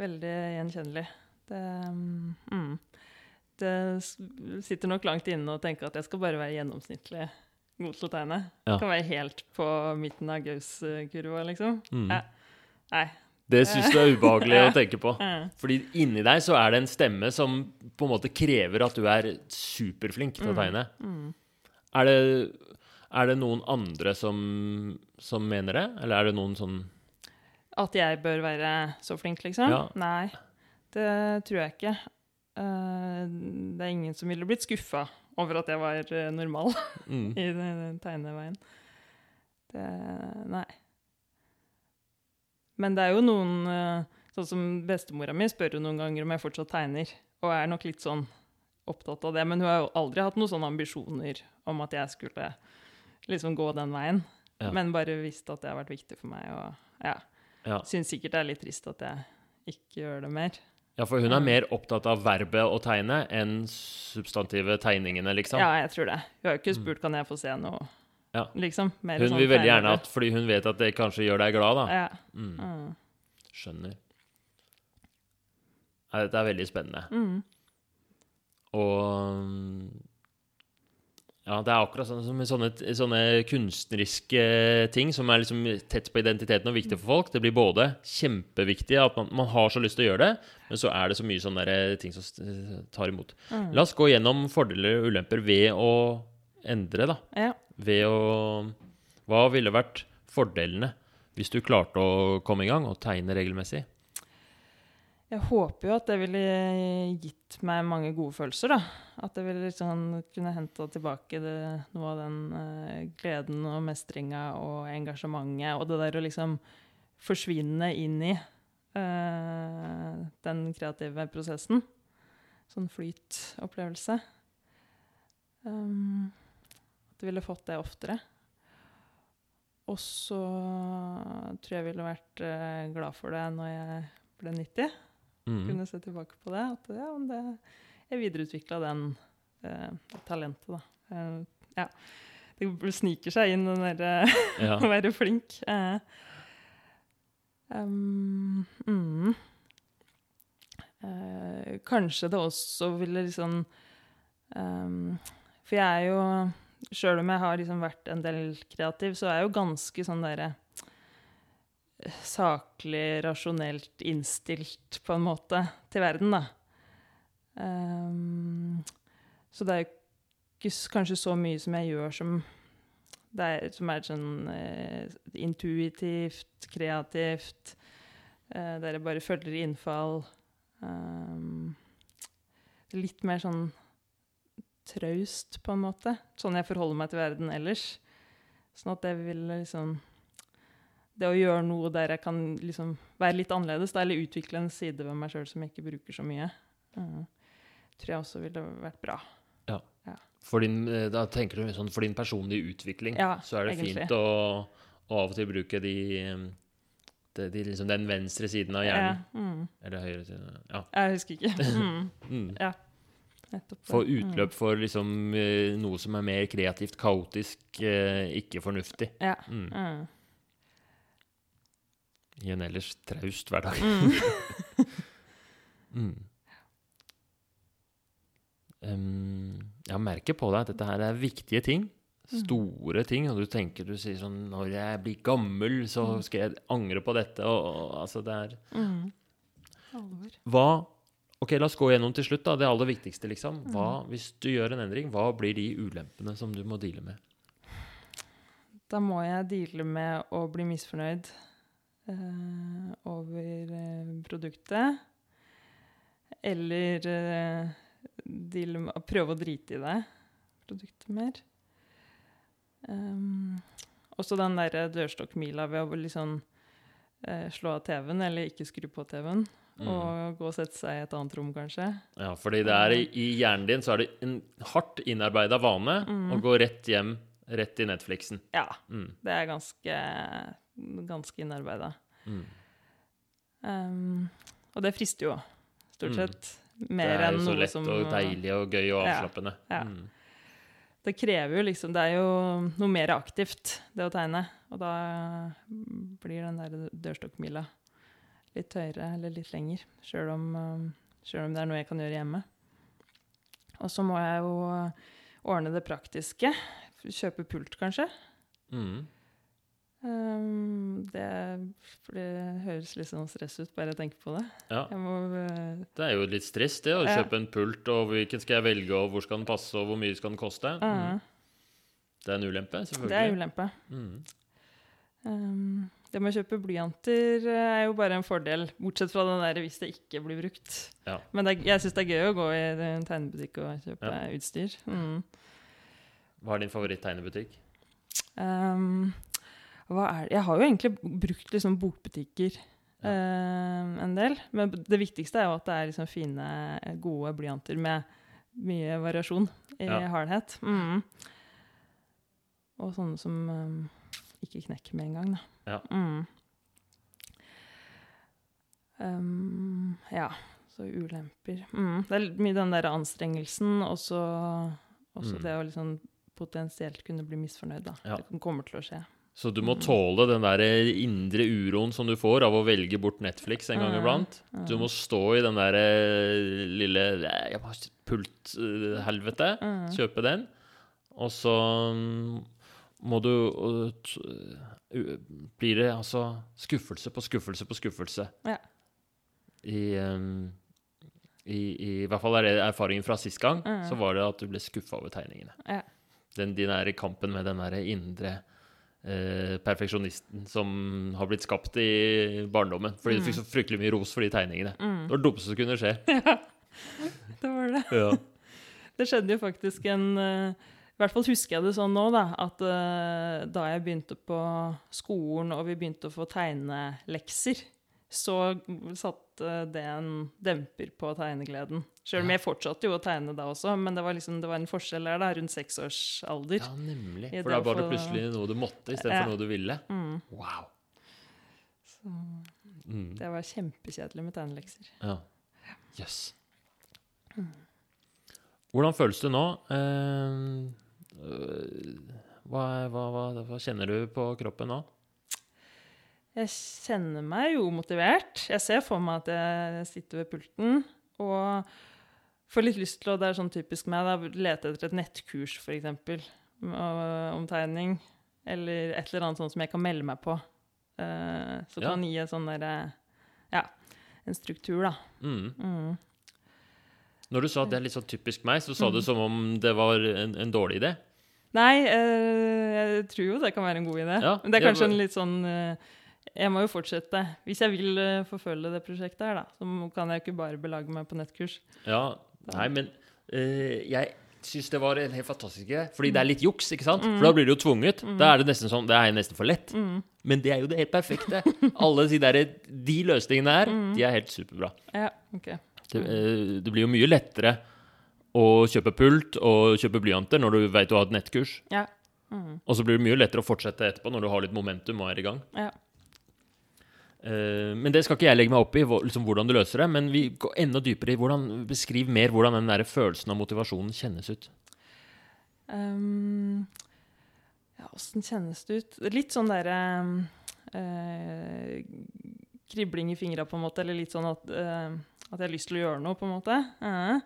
veldig gjenkjennelig. Det, mm, det sitter nok langt inne å tenke at jeg skal bare være gjennomsnittlig god til å tegne. Ja. Kan være helt på midten av Gaus-kurva, liksom. Mm. Ja. Nei. Det syns du er ubehagelig <laughs> å tenke på. Mm. Fordi inni deg så er det en stemme som på en måte krever at du er superflink til å tegne. Er, det, er det noen andre som, som mener det, eller er det noen sånn At jeg bør være så flink, liksom? Ja. Nei, det tror jeg ikke. Eh, det er ingen som ville blitt skuffa over at jeg var eh, normal <laughs> mm, i den tegneveien. Det Nei. Men det er jo noen eh, Sånn som bestemora mi spør jo noen ganger om jeg fortsatt tegner, og er nok litt sånn opptatt av det. Men hun har jo aldri hatt noen sånne ambisjoner om at jeg skulle liksom gå den veien. Ja. Men bare visst at det har vært viktig for meg, og ja. Ja. Syns sikkert det er litt trist at jeg ikke gjør det mer. ja, for hun er mer opptatt av verbet å tegne enn substantive tegningene, liksom. Ja, jeg tror det. Hun har jo ikke spurt kan jeg få se noe, Ja. liksom. Mer Hun sånn vil veldig gjerne at Fordi hun vet at det kanskje gjør deg glad, da. Ja. Mm, Mm. skjønner. Nei, dette er veldig spennende. Mm. Og mm, Ja, det er akkurat sånn som sånne, sånne kunstneriske ting som er liksom tett på identiteten og viktig for folk. Det blir både kjempeviktig at man, man har så lyst til å gjøre det, men så er det så mye sånne ting som tar imot. Mm. La oss gå gjennom fordeler og ulemper ved å endre, da. Ja. Ved å Hva ville vært fordelene hvis du klarte å komme i gang og tegne regelmessig? Jeg håper jo at det ville gitt meg mange gode følelser, da. At det ville liksom kunne henta tilbake det, noe av den uh, gleden og mestringa og engasjementet og det der å liksom forsvinne inn i uh, den kreative prosessen. Sånn flytopplevelse. Um, at jeg ville fått det oftere. Og så tror jeg jeg ville vært uh, glad for det når jeg ble 90 Mm. kunne se tilbake på det. At ja, det, jeg videreutvikla den eh, talentet, da. Eh, ja. Det sniker seg inn, den derre Ja. <laughs> å være flink. Eh, um, mm. Eh, kanskje det også ville liksom um, For jeg er jo Sjøl om jeg har liksom vært en del kreativ, så er jeg jo ganske sånn derre saklig, rasjonelt innstilt, på en måte, til verden, da. Um, så det er ikke kanskje så mye som jeg gjør som er, som er sånn uh, intuitivt, kreativt. uh, der jeg bare følger innfall. Um, litt mer sånn traust, på en måte. Sånn jeg forholder meg til verden ellers. Sånn at jeg vil liksom Det å gjøre noe der jeg kan liksom være litt annerledes, da, eller utvikle en side ved meg sjøl som jeg ikke bruker så mye, eh, tror jeg også ville vært bra. For din, eh, da tenker du sånn, for din personlige utvikling, Ja, så er det egentlig. fint å, å av og til bruke de, eh, de, de liksom den venstre siden av hjernen. Ja, mm. Eller høyre siden. Ja. Jeg husker ikke. <laughs> Mm. Mm. Nettopp. Få utløp for liksom eh, noe som er mer kreativt, kaotisk, ikke fornuftig. Mm. Ja. Mm. Mm. I en ellers traust hverdag. Mm. <laughs> Mm. Um, jeg merker på deg at dette her er viktige ting. Mm. Store ting. Og du tenker du sier sånn Når jeg blir gammel, så Mm. skal jeg angre på dette. Og, og altså det er Mm. Hva Ok, la oss gå gjennom til slutt, da. Det aller viktigste, liksom. Mm. Hva, hvis du gjør en endring, hva blir de ulempene som du må deale med? Da må jeg deale med å bli misfornøyd over eh, produktet. Eller uh, prøve å drite i det produktet mer. Um, også den der dørstokkmila ved å liksom eh, slå av TV-en, eller ikke skru på TV-en. Mm. Og gå og sette seg i et annet rom, kanskje. Ja, fordi det er i, i hjernen din så er det en hardt innarbeida vane Mm. å gå rett hjem, rett i Netflixen. Ja, Mm. det er ganske, ganske innarbeida. Mm. Um, og det frister jo, stort Mm. sett. Det er jo så lett og deilig og gøy og avslappende. ja. Mm. Det krever jo liksom Det er jo noe mer aktivt, det å tegne. Og da blir den der dørstokkmila litt høyere eller litt lenger. Sjøl om, selv om det er noe jeg kan gjøre hjemme. Og så må jeg jo ordne det praktiske. Kjøpe pult, kanskje. Mm. Um, det, det høres litt sånn stress ut, bare jeg tenker på det. Ja. Må uh, Det er jo litt stress, det, å Ja. kjøpe en pult, og hvilken skal jeg velge, og hvor skal den passe, og hvor mye skal den koste. uh, Mm. Det er en ulempe, selvfølgelig. Det er ulempe. Mm. Um, det med å kjøpe blyanter eh, er jo bare en fordel, bortsett fra den der hvis det ikke blir brukt. Ja. Men er, jeg syns det er gøy å gå i en tegnebutikk og kjøpe utstyr. Mm. Hva er din favoritt-tegnebutikk? Um? Jeg har jo egentlig brukt liksom bokbutikker um, en del, men det viktigste er jo at det er liksom fine, gode blyanter med mye variasjon i Ja. hardhet. Mm. Og sånne som um, ikke knekker med en gang, da. Ja. Mm. Um, ja, så ulemper. Mm. Det er mye den der anstrengelsen, og så Mm. det å liksom potensielt kunne bli misfornøyd, da. Ja. Det kommer til å skje. Så du må tåle den der indre uroen som du får av å velge bort Netflix en gang iblant. Du må stå i den der eh, lille pulthelvete, jeg Pult-helvete. Mm. Kjøpe den. Og så mm, må du Blir det altså skuffelse på skuffelse på skuffelse. Ja. I, i, I hvert fall er det erfaringen fra sist gang. Mm. Så var det at du ble skuffa over tegningene. Ja. Den, de der kampen med den der indre eh, perfeksjonisten som har blitt skapt i barndommen. Fordi du fikk så fryktelig mye ros for de tegningene. Det var det dummeste som kunne skje. <laughs> ja, Det var det. Ja. Det skjedde jo faktisk en eh, I hvert fall husker jeg det sånn nå, da, at eh, da jeg begynte på skolen og vi begynte å få tegnelekser, så satte det en demper på tegnegleden. Sjøl om jeg fortsatte jo å tegne da også, men det var, liksom, det var en forskjell der, da, rundt seks års alder. ja, nemlig. For da var det plutselig noe du måtte istedenfor Ja. noe du ville. Mm. Wow. Så Mm. det var kjempekjedelig med tegnelekser. Ja. Jøss. Hvordan føles det nå? Eh, hva, hva, hva, hva kjenner du på kroppen nå? Jeg kjenner meg jo motivert. Jeg ser for meg at jeg sitter ved pulten og får litt lyst til å Det er sånn typisk meg, da, lete etter et nettkurs, f.eks., om tegning. Eller et eller annet sånt som jeg kan melde meg på. Uh, så Ja. kan gi en sånn derre Ja, en struktur, da. Mm. Mm. Når du sa at det er litt sånn typisk meg, så sa du som om det var en, en dårlig idé. Nei, uh, jeg tror jo det kan være en god idé. Ja, Men det er kanskje men- en litt sånn uh, Jeg må jo fortsette. Hvis jeg vil eh, forfølge det prosjektet her, da, så kan jeg jo ikke bare belage meg på nettkurs. Ja, nei, men eh, jeg syns det var en helt fantastisk greie. Fordi det er litt juks, ikke sant? For da blir det jo tvunget. Da er det nesten sånn, det er nesten for lett. Men det er jo det helt perfekte. Alle de, der, de løsningene her, de er helt superbra. Ja, ok. Det, eh, det blir jo mye lettere å kjøpe pult og kjøpe blyanter når du vet du har et nettkurs. Ja. Mm. Og så blir det mye lettere å fortsette etterpå når du har litt momentum og er i gang. ja. Eh, men det skal ikke jeg legge meg opp i, liksom, hvordan du løser det. Men vi går enda dypere i hvordan, beskriv mer hvordan den der følelsen av motivasjonen kjennes ut. Um, ja, åssen kjennes det ut? Litt sånn derre uh, Kribling i fingra, på en måte. Eller litt sånn at, uh, at jeg har lyst til å gjøre noe, på en måte. Eh.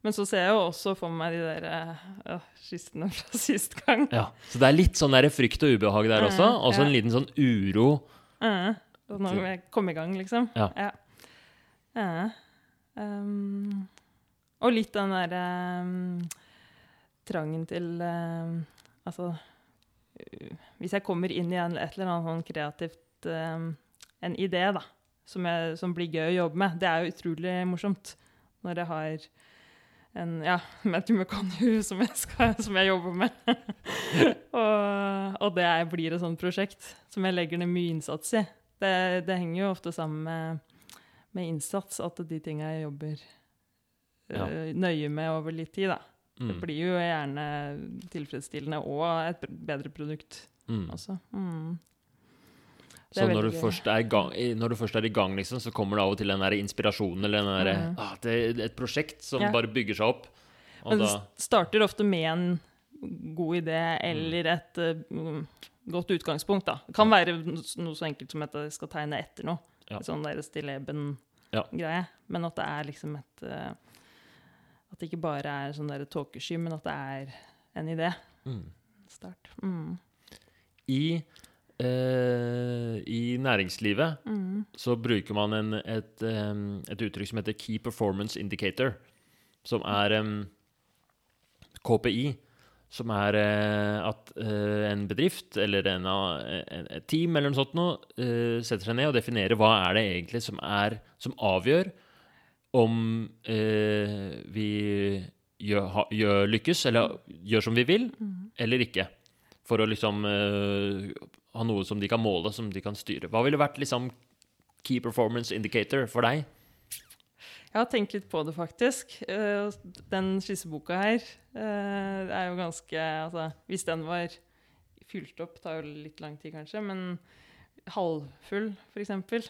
Men så ser jeg jo også for meg de der uh, skissene fra <laughs> sist gang. Ja. Så det er litt sånn der frykt og ubehag der også. Og så en liten sånn uro. Eh, nå må jeg komme i gang, liksom. Ja. ja. um, og litt den derre um, trangen til um, Altså Hvis jeg kommer inn i en, et eller annet sånn kreativt um, En idé, da, som, jeg, som blir gøy å jobbe med, det er jo utrolig morsomt når jeg har en ja, McConaughey <laughs> som jeg, skal, som jeg jobber med. <laughs> og, og det blir et sånt prosjekt som jeg legger ned mye innsats i. Det, det henger jo ofte sammen med, med innsats, at de tinga jeg jobber Ja. øh, nøye med over litt tid, da. Det Mm. blir jo gjerne tilfredsstillende og et bedre produkt Mm. også. Mm. Så når du, er gang, når du først er i gang, liksom, så kommer det av og til den der inspirasjonen eller den der, mm. ah, det er et prosjekt som Ja. bare bygger seg opp. Men det starter ofte med en god idé eller et uh, godt utgangspunkt. da. Det kan være noe så enkelt som at jeg skal tegne etter noe. Ja. Sånn der stilleben-greie. Men at det er liksom et uh, At det ikke bare er sånn der tåkesky, men at det er en idé. mm. Start. Mm. I, eh, I næringslivet Mm. så bruker man en, et, et uttrykk som heter Key Performance Indicator, som er um, KPI. Som er eh, at eh, en bedrift eller en, et team eller noe sånt noe, eh, setter seg ned og definerer hva er det egentlig som, er, som avgjør om eh, vi gjør, ha, gjør lykkes, eller gjør som vi vil, eller ikke. For å liksom eh, ha noe som de kan måle, som de kan styre. Hva ville vært liksom key performance indicator for deg? Jeg har tenkt litt på det, faktisk. Eh, Den skisseboka her eh, er jo ganske Altså, hvis den var fylt opp, tar jo litt lang tid kanskje, men halvfull, f.eks.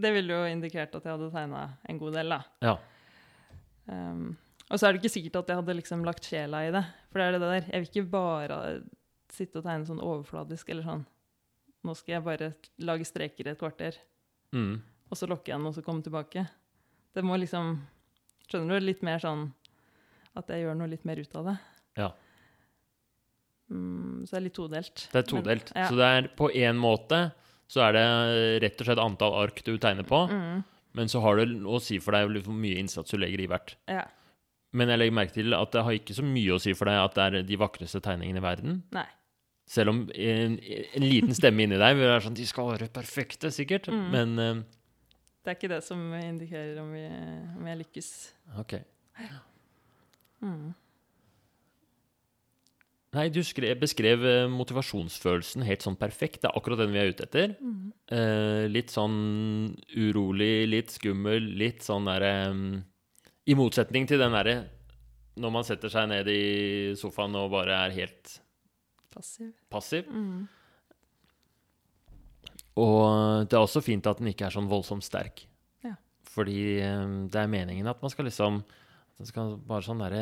Det ville jo indikert at jeg hadde tegna en god del, da. Ja. Um, og så er det ikke sikkert at jeg hadde liksom lagt sjela i det. For det er det der. Jeg vil ikke bare sitte og tegne sånn overfladisk eller sånn. Nå skal jeg bare lage streker i et kvarter, Mm. og så lokke igjen og så komme tilbake. Det må liksom Skjønner du? Litt mer sånn at jeg gjør noe litt mer ut av det. Ja. Mm, så det er litt todelt. Det er todelt. Men, ja. Så det er på én måte så er det rett og slett antall ark du tegner på, Mm, men så har det å si for deg hvor mye innsats du legger i hvert. ja. Men jeg legger merke til at det har ikke så mye å si for deg at det er de vakreste tegningene i verden. Nei. Selv om en, en liten stemme inni deg vil være sånn De skal være perfekte, sikkert. Mm. Men eh, Det er ikke det som indikerer om, vi, om jeg lykkes. OK. Mm. Nei, du skrev, beskrev eh, motivasjonsfølelsen helt sånn perfekt. Det er akkurat den vi er ute etter. Eh, litt sånn urolig, litt skummel, litt sånn derre I motsetning til den derre når man setter seg ned i sofaen og bare er helt Passiv. passiv. Mm. Og det er også fint at den ikke er sånn voldsomt sterk. Ja. Fordi eh, det er meningen at man skal liksom man skal bare sånn der,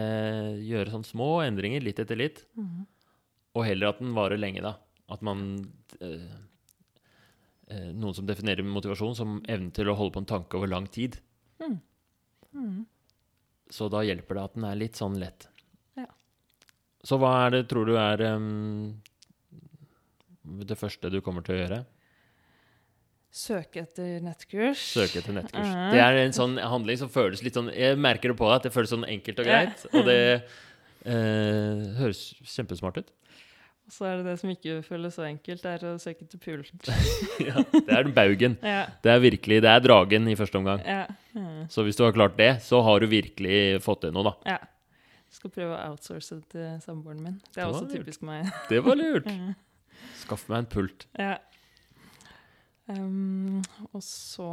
gjøre sånn små endringer litt etter litt. Mhm. Og heller at den varer lenge, da. At man eh, eh, Noen som definerer motivasjon som evnen til å holde på en tanke over lang tid. Mm. Mm. Så da hjelper det at den er litt sånn lett. Ja. Så hva er det, tror du er um, det første du kommer til å gjøre? Søke etter nettkurs. Søke etter nettkurs. Mhm. Det er en sånn handling som føles litt sånn Jeg merker det på deg at det føles sånn enkelt og greit. Og det eh, høres kjempesmart ut. Og så er det det som ikke føles så enkelt, det er å søke til pult. <laughs> ja, det er den baugen. ja. Det er virkelig Det er dragen i første omgang. Ja. Mm. Så hvis du har klart det, så har du virkelig fått til noe, da. ja. Jeg skal prøve å outsource det til samboeren min. Det er Det også lurt. typisk meg. Det var lurt. <laughs> Mm. Skaff meg en pult. Ja. Um, og så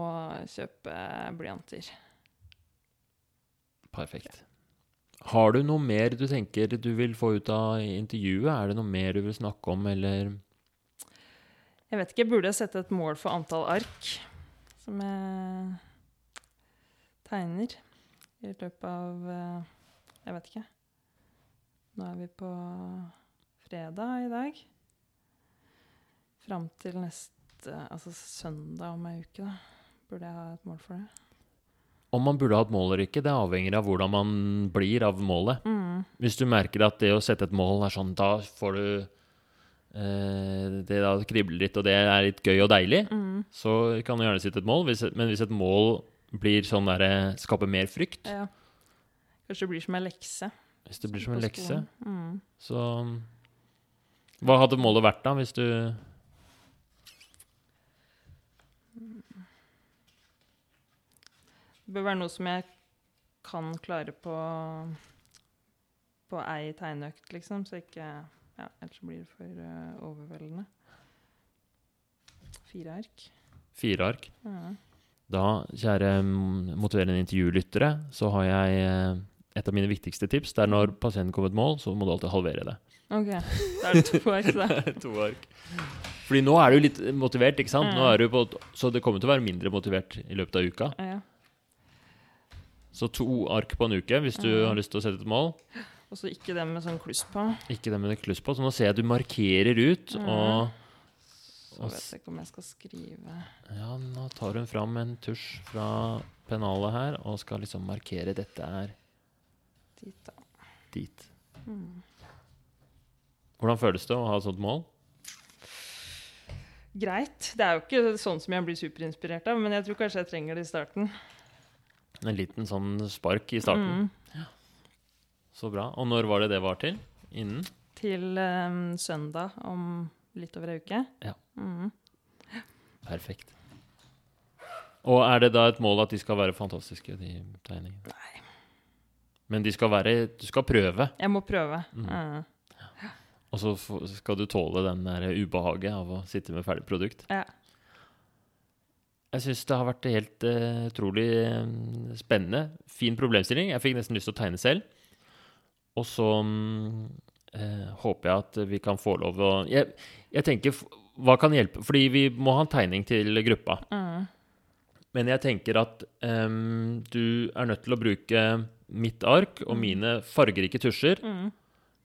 kjøpe blyanter. Perfekt. Har du noe mer du tenker du vil få ut av intervjuet? Er det noe mer du vil snakke om, eller Jeg vet ikke, burde jeg sette et mål for antall ark som jeg tegner i løpet av eh, Jeg vet ikke. Nå er vi på fredag i dag. Fram til neste Altså søndag om ei uke, da. Burde jeg ha et mål for det? Om man burde ha et mål eller ikke, det avhenger av hvordan man blir av målet. Mm. Hvis du merker at det å sette et mål er sånn, da får du eh, Det da kribler litt, og det er litt gøy og deilig, Mm. så kan du gjerne sette et mål. Hvis, men hvis et mål blir sånn derre Skaper mer frykt, Ja. Kanskje det blir som ei lekse. hvis det blir som en lekse. Mm. så Hva hadde målet vært, da, hvis du Det bør være noe som jeg kan klare på på ei tegneøkt, liksom, så ikke ja, Ellers blir det for uh, overveldende. Fire ark. Fire ark. Ja. Da, kjære mm, motiverende intervjulyttere, så har jeg eh, et av mine viktigste tips. Det er når pasienten kommer et mål, så må du alltid halvere det. OK. Da er det to ark, da. <laughs> to ark. Fordi nå er du litt motivert, ikke sant? Nå er du på, så det kommer til å være mindre motivert i løpet av uka. Ja. Så to ark på en uke hvis du har lyst til å sette et mål. Og så ikke det med sånn kluss på. Ikke det med kluss på. Så nå ser jeg at du markerer ut, og Så vet jeg ikke om jeg skal skrive ja, nå tar hun fram en tusj fra pennalet her og skal liksom markere dette er dit, da. dit. Mm. Hvordan føles det å ha et sånt mål? Greit. Det er jo ikke sånn som jeg blir superinspirert av, men jeg tror kanskje jeg trenger det i starten. En liten sånn spark i starten. Mm. Så bra. Og når var det det var til? Innen? Til um, søndag om litt over ei uke. Ja. Mm. Perfekt. Og er det da et mål at de skal være fantastiske, de tegningene? Nei. Men de skal være Du skal prøve, Jeg må prøve. Mm. Ja. og så skal du tåle den der ubehaget av å sitte med ferdig produkt. Ja. Jeg syns det har vært helt uh, utrolig eh, spennende. Fin problemstilling. Jeg fikk nesten lyst til å tegne selv. Og så um, uh, håper jeg at vi kan få lov å Jeg, jeg tenker Hva kan hjelpe? Fordi vi må ha en tegning til gruppa. Mm. Men jeg tenker at um, du er nødt til å bruke mitt ark og mine fargerike tusjer. Mm.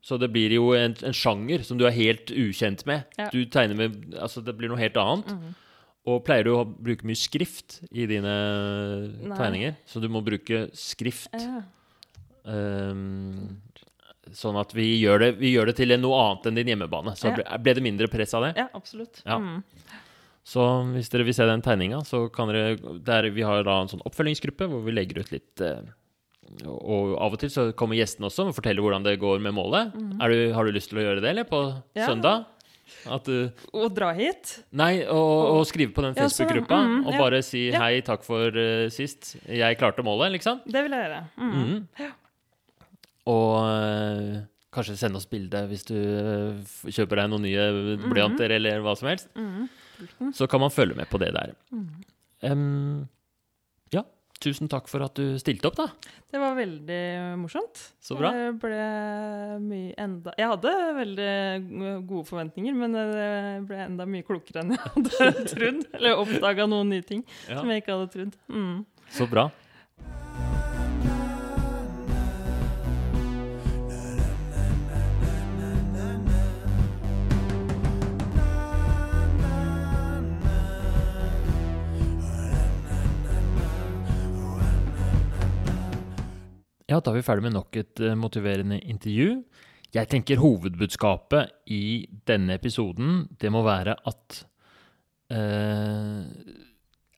Så det blir jo en, en sjanger som du er helt ukjent med. Ja. Du tegner med Altså, det blir noe helt annet. Mm. Og pleier du å bruke mye skrift i dine Nei. tegninger? Så du må bruke skrift. Ja. Um, sånn at vi gjør, det, vi gjør det til noe annet enn din hjemmebane. Så Ja. ble, det mindre press av det. ja, absolutt. Ja. Mm. Så hvis dere vil se den tegninga, så kan dere der Vi har da en sånn oppfølgingsgruppe hvor vi legger ut litt eh, Og av og til så kommer gjestene også og forteller hvordan det går med målet. Er du, har du lyst til å gjøre det, eller? På Ja. søndag? At du Å dra hit? Nei, å skrive på den Facebook-gruppa ja. Mhm, og ja. bare si. 'hei, takk for uh, sist'. Jeg klarte målet, liksom. Det vil jeg gjøre. Mm. Mhm. Og uh, kanskje sende oss bilde hvis du uh, kjøper deg noen nye blyanter eller hva som helst. Mhm. Så kan man følge med på det der. Mhm. Tusen takk for at du stilte opp, da. Det var veldig morsomt. Så bra. Det ble mye enda Jeg hadde veldig gode forventninger, men det ble enda mye klokere enn jeg hadde <laughs> trodd. Eller oppdaga noen nye ting Ja. som jeg ikke hadde trodd. Mm. Så bra. Ja, da er vi ferdig med nok et eh, motiverende intervju. Jeg tenker hovedbudskapet i denne episoden, det må være at eh,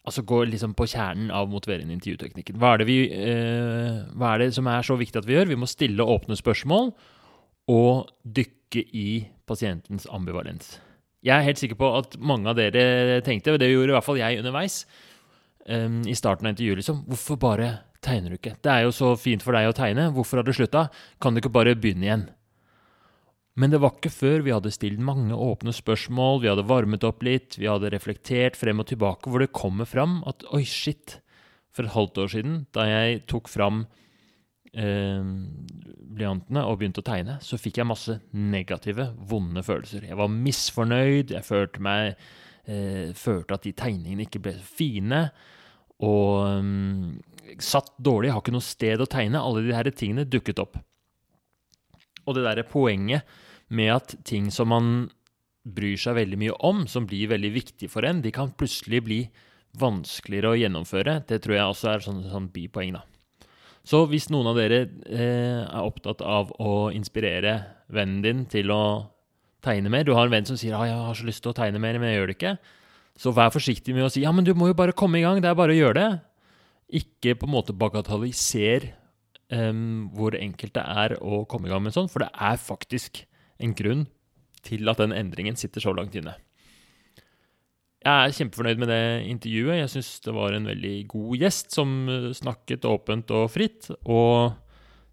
Altså gå liksom på kjernen av motiverende intervjuteknikken. Hva er, vi, eh, hva er det som er så viktig at vi gjør? Vi må stille åpne spørsmål og dykke i pasientens ambivalens. Jeg er helt sikker på at mange av dere tenkte, og det gjorde i hvert fall jeg underveis, eh, i starten av intervjuet, liksom, hvorfor bare tegner du ikke? Det er jo så fint for deg å tegne, hvorfor har du slutta? Kan du ikke bare begynne igjen? Men det var ikke før vi hadde stilt mange åpne spørsmål, vi hadde varmet opp litt, vi hadde reflektert frem og tilbake, hvor det kommer fram at oi, shit, for et halvt år siden, da jeg tok fram eh, blyantene og begynte å tegne, så fikk jeg masse negative, vonde følelser. Jeg var misfornøyd, jeg følte meg eh, Følte at de tegningene ikke ble så fine, og mm, satt dårlig, har ikke noe sted å tegne. Alle de her tingene dukket opp. Og det derre poenget med at ting som man bryr seg veldig mye om, som blir veldig viktig for en, de kan plutselig bli vanskeligere å gjennomføre. Det tror jeg også er sånn, sånn bipoeng, da. Så hvis noen av dere eh, er opptatt av å inspirere vennen din til å tegne mer Du har en venn som sier ah, 'jeg har så lyst til å tegne mer, men jeg gjør det ikke'. Så vær forsiktig med å si 'ja, men du må jo bare komme i gang', det er bare å gjøre det. Ikke på en måte bagatelliser um, hvor enkelt det er å komme i gang med en sånn, for det er faktisk en grunn til at den endringen sitter så langt inne. Jeg er kjempefornøyd med det intervjuet. Jeg syns det var en veldig god gjest som eh, snakket åpent og fritt, og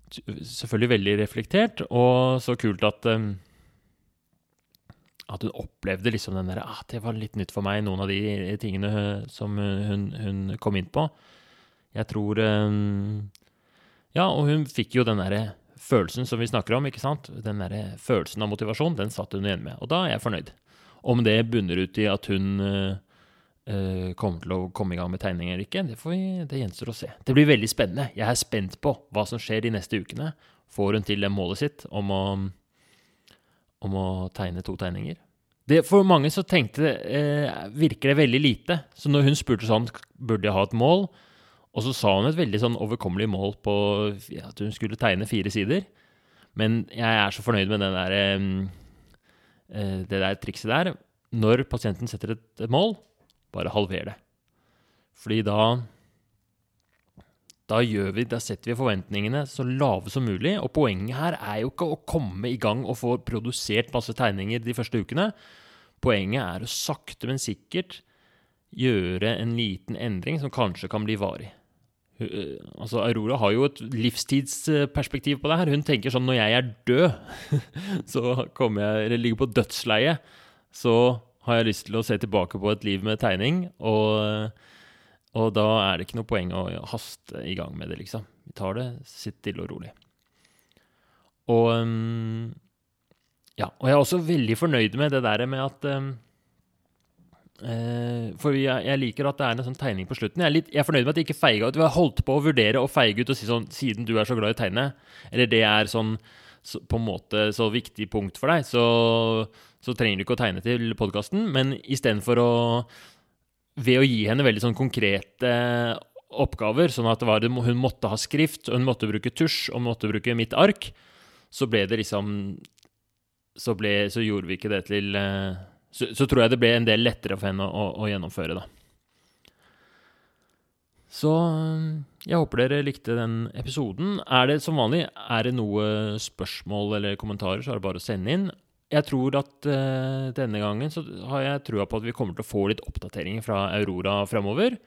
selvfølgelig veldig reflektert, og så kult at um, at hun opplevde liksom den der ah, Det var litt nytt for meg, noen av de tingene eh, som hun, hun kom inn på. Jeg tror em, ja, og hun fikk jo den derre følelsen som vi snakker om, ikke sant? Den derre følelsen av motivasjon, den satt hun igjen med. Og da er jeg fornøyd. Om det bunner ut i at hun uh, kommer til å komme i gang med tegning eller ikke, det, får vi, det gjenstår å se. Det blir veldig spennende. Jeg er spent på hva som skjer de neste ukene. Får hun til det målet sitt om å, om å tegne to tegninger? Det, for mange så tenkte eh, virker det veldig lite. Så når hun spurte sånn, burde jeg ha et mål? Og så sa hun et veldig sånn overkommelig mål på ja, at hun skulle tegne fire sider. Men jeg er så fornøyd med der, eh, det der trikset der. Når pasienten setter et, mål, bare halver det. Fordi da da, vi, da setter vi forventningene så lave som mulig. Og poenget her er jo ikke å komme i gang og få produsert masse tegninger de første ukene. Poenget er å sakte, men sikkert gjøre en liten endring som kanskje kan bli varig. Eh, Altså, Aurora har jo et livstidsperspektiv på det her. Hun tenker sånn når jeg er død, <laughs> så kommer jeg, eller ligger på dødsleiet, så har jeg lyst til å se tilbake på et liv med tegning. Og, og da er det ikke noe poeng å haste i gang med det, liksom. Vi tar det sitt stille og rolig. Og um, ja, og jeg er også veldig fornøyd med det der med at Eh, for jeg, jeg liker at det er en sånn tegning på slutten. Jeg er, litt, jeg er fornøyd med at jeg ikke feiga ut. Har holdt på å vurdere å feige ut og si sånn Siden du er så glad i å tegne, eller det er sånn så, på en måte så viktig punkt for deg, så, så trenger du ikke å tegne til podkasten. Men istedenfor å Ved å gi henne veldig sånn konkrete oppgaver, sånn at det var, hun måtte ha skrift, hun måtte bruke tusj, og måtte bruke mitt ark, så ble det liksom Så, ble, så gjorde vi ikke det til eh, så, så tror jeg det ble en del lettere for henne å, å gjennomføre, da. Så jeg håper dere likte den episoden. Er det som vanlig er det noe spørsmål eller kommentarer, så er det bare å sende inn. jeg tror at uh, denne gangen så har jeg trua på at vi kommer til å få litt oppdateringer fra Aurora framover.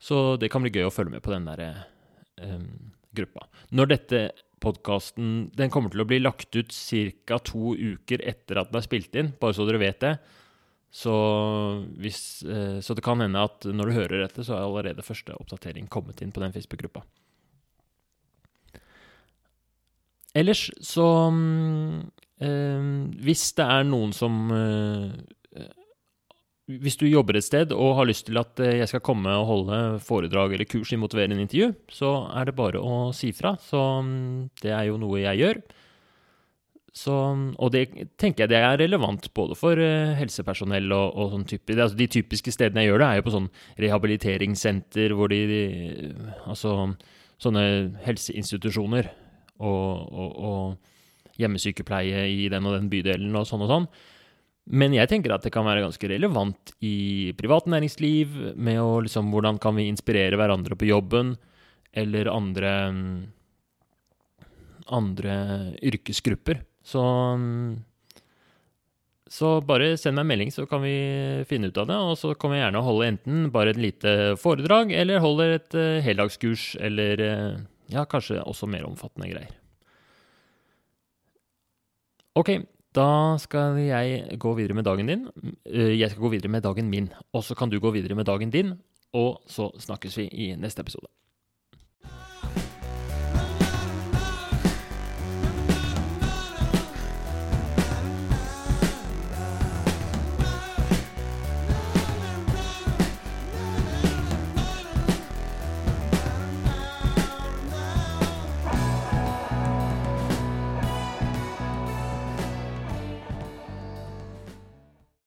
Så det kan bli gøy å følge med på den der um, gruppa. Når dette podkasten Den kommer til å bli lagt ut ca. to uker etter at den er spilt inn, bare så dere vet det. Så, hvis, eh, så det kan hende at når du hører dette, så er allerede første oppdatering kommet inn på den Facebook-gruppa. Ellers så mm, eh, Hvis det er noen som eh, Hvis du jobber et sted og har lyst til at eh, jeg skal komme og holde foredrag eller kurs i motiverende intervju, så er det bare å si fra. Så mm, det er jo noe jeg gjør. Så, og det tenker jeg det er relevant både for uh, helsepersonell og, og sånn type altså De typiske stedene jeg gjør det, er jo på sånn rehabiliteringssenter hvor de, de Altså sånne helseinstitusjoner og, og, og hjemmesykepleie i den og den bydelen og sånn og sånn. Men jeg tenker at det kan være ganske relevant i privat næringsliv, med å liksom Hvordan kan vi inspirere hverandre på jobben, eller andre andre yrkesgrupper. Så så bare send meg en melding, så kan vi finne ut av det. Og så kommer jeg gjerne holde enten bare et lite foredrag, eller holder et uh, heldagskurs, eller uh, ja, kanskje også mer omfattende greier. Ok, da skal jeg gå videre med dagen din. Eh, jeg skal gå videre med dagen min. Og så kan du gå videre med dagen din, og så snakkes vi i neste episode.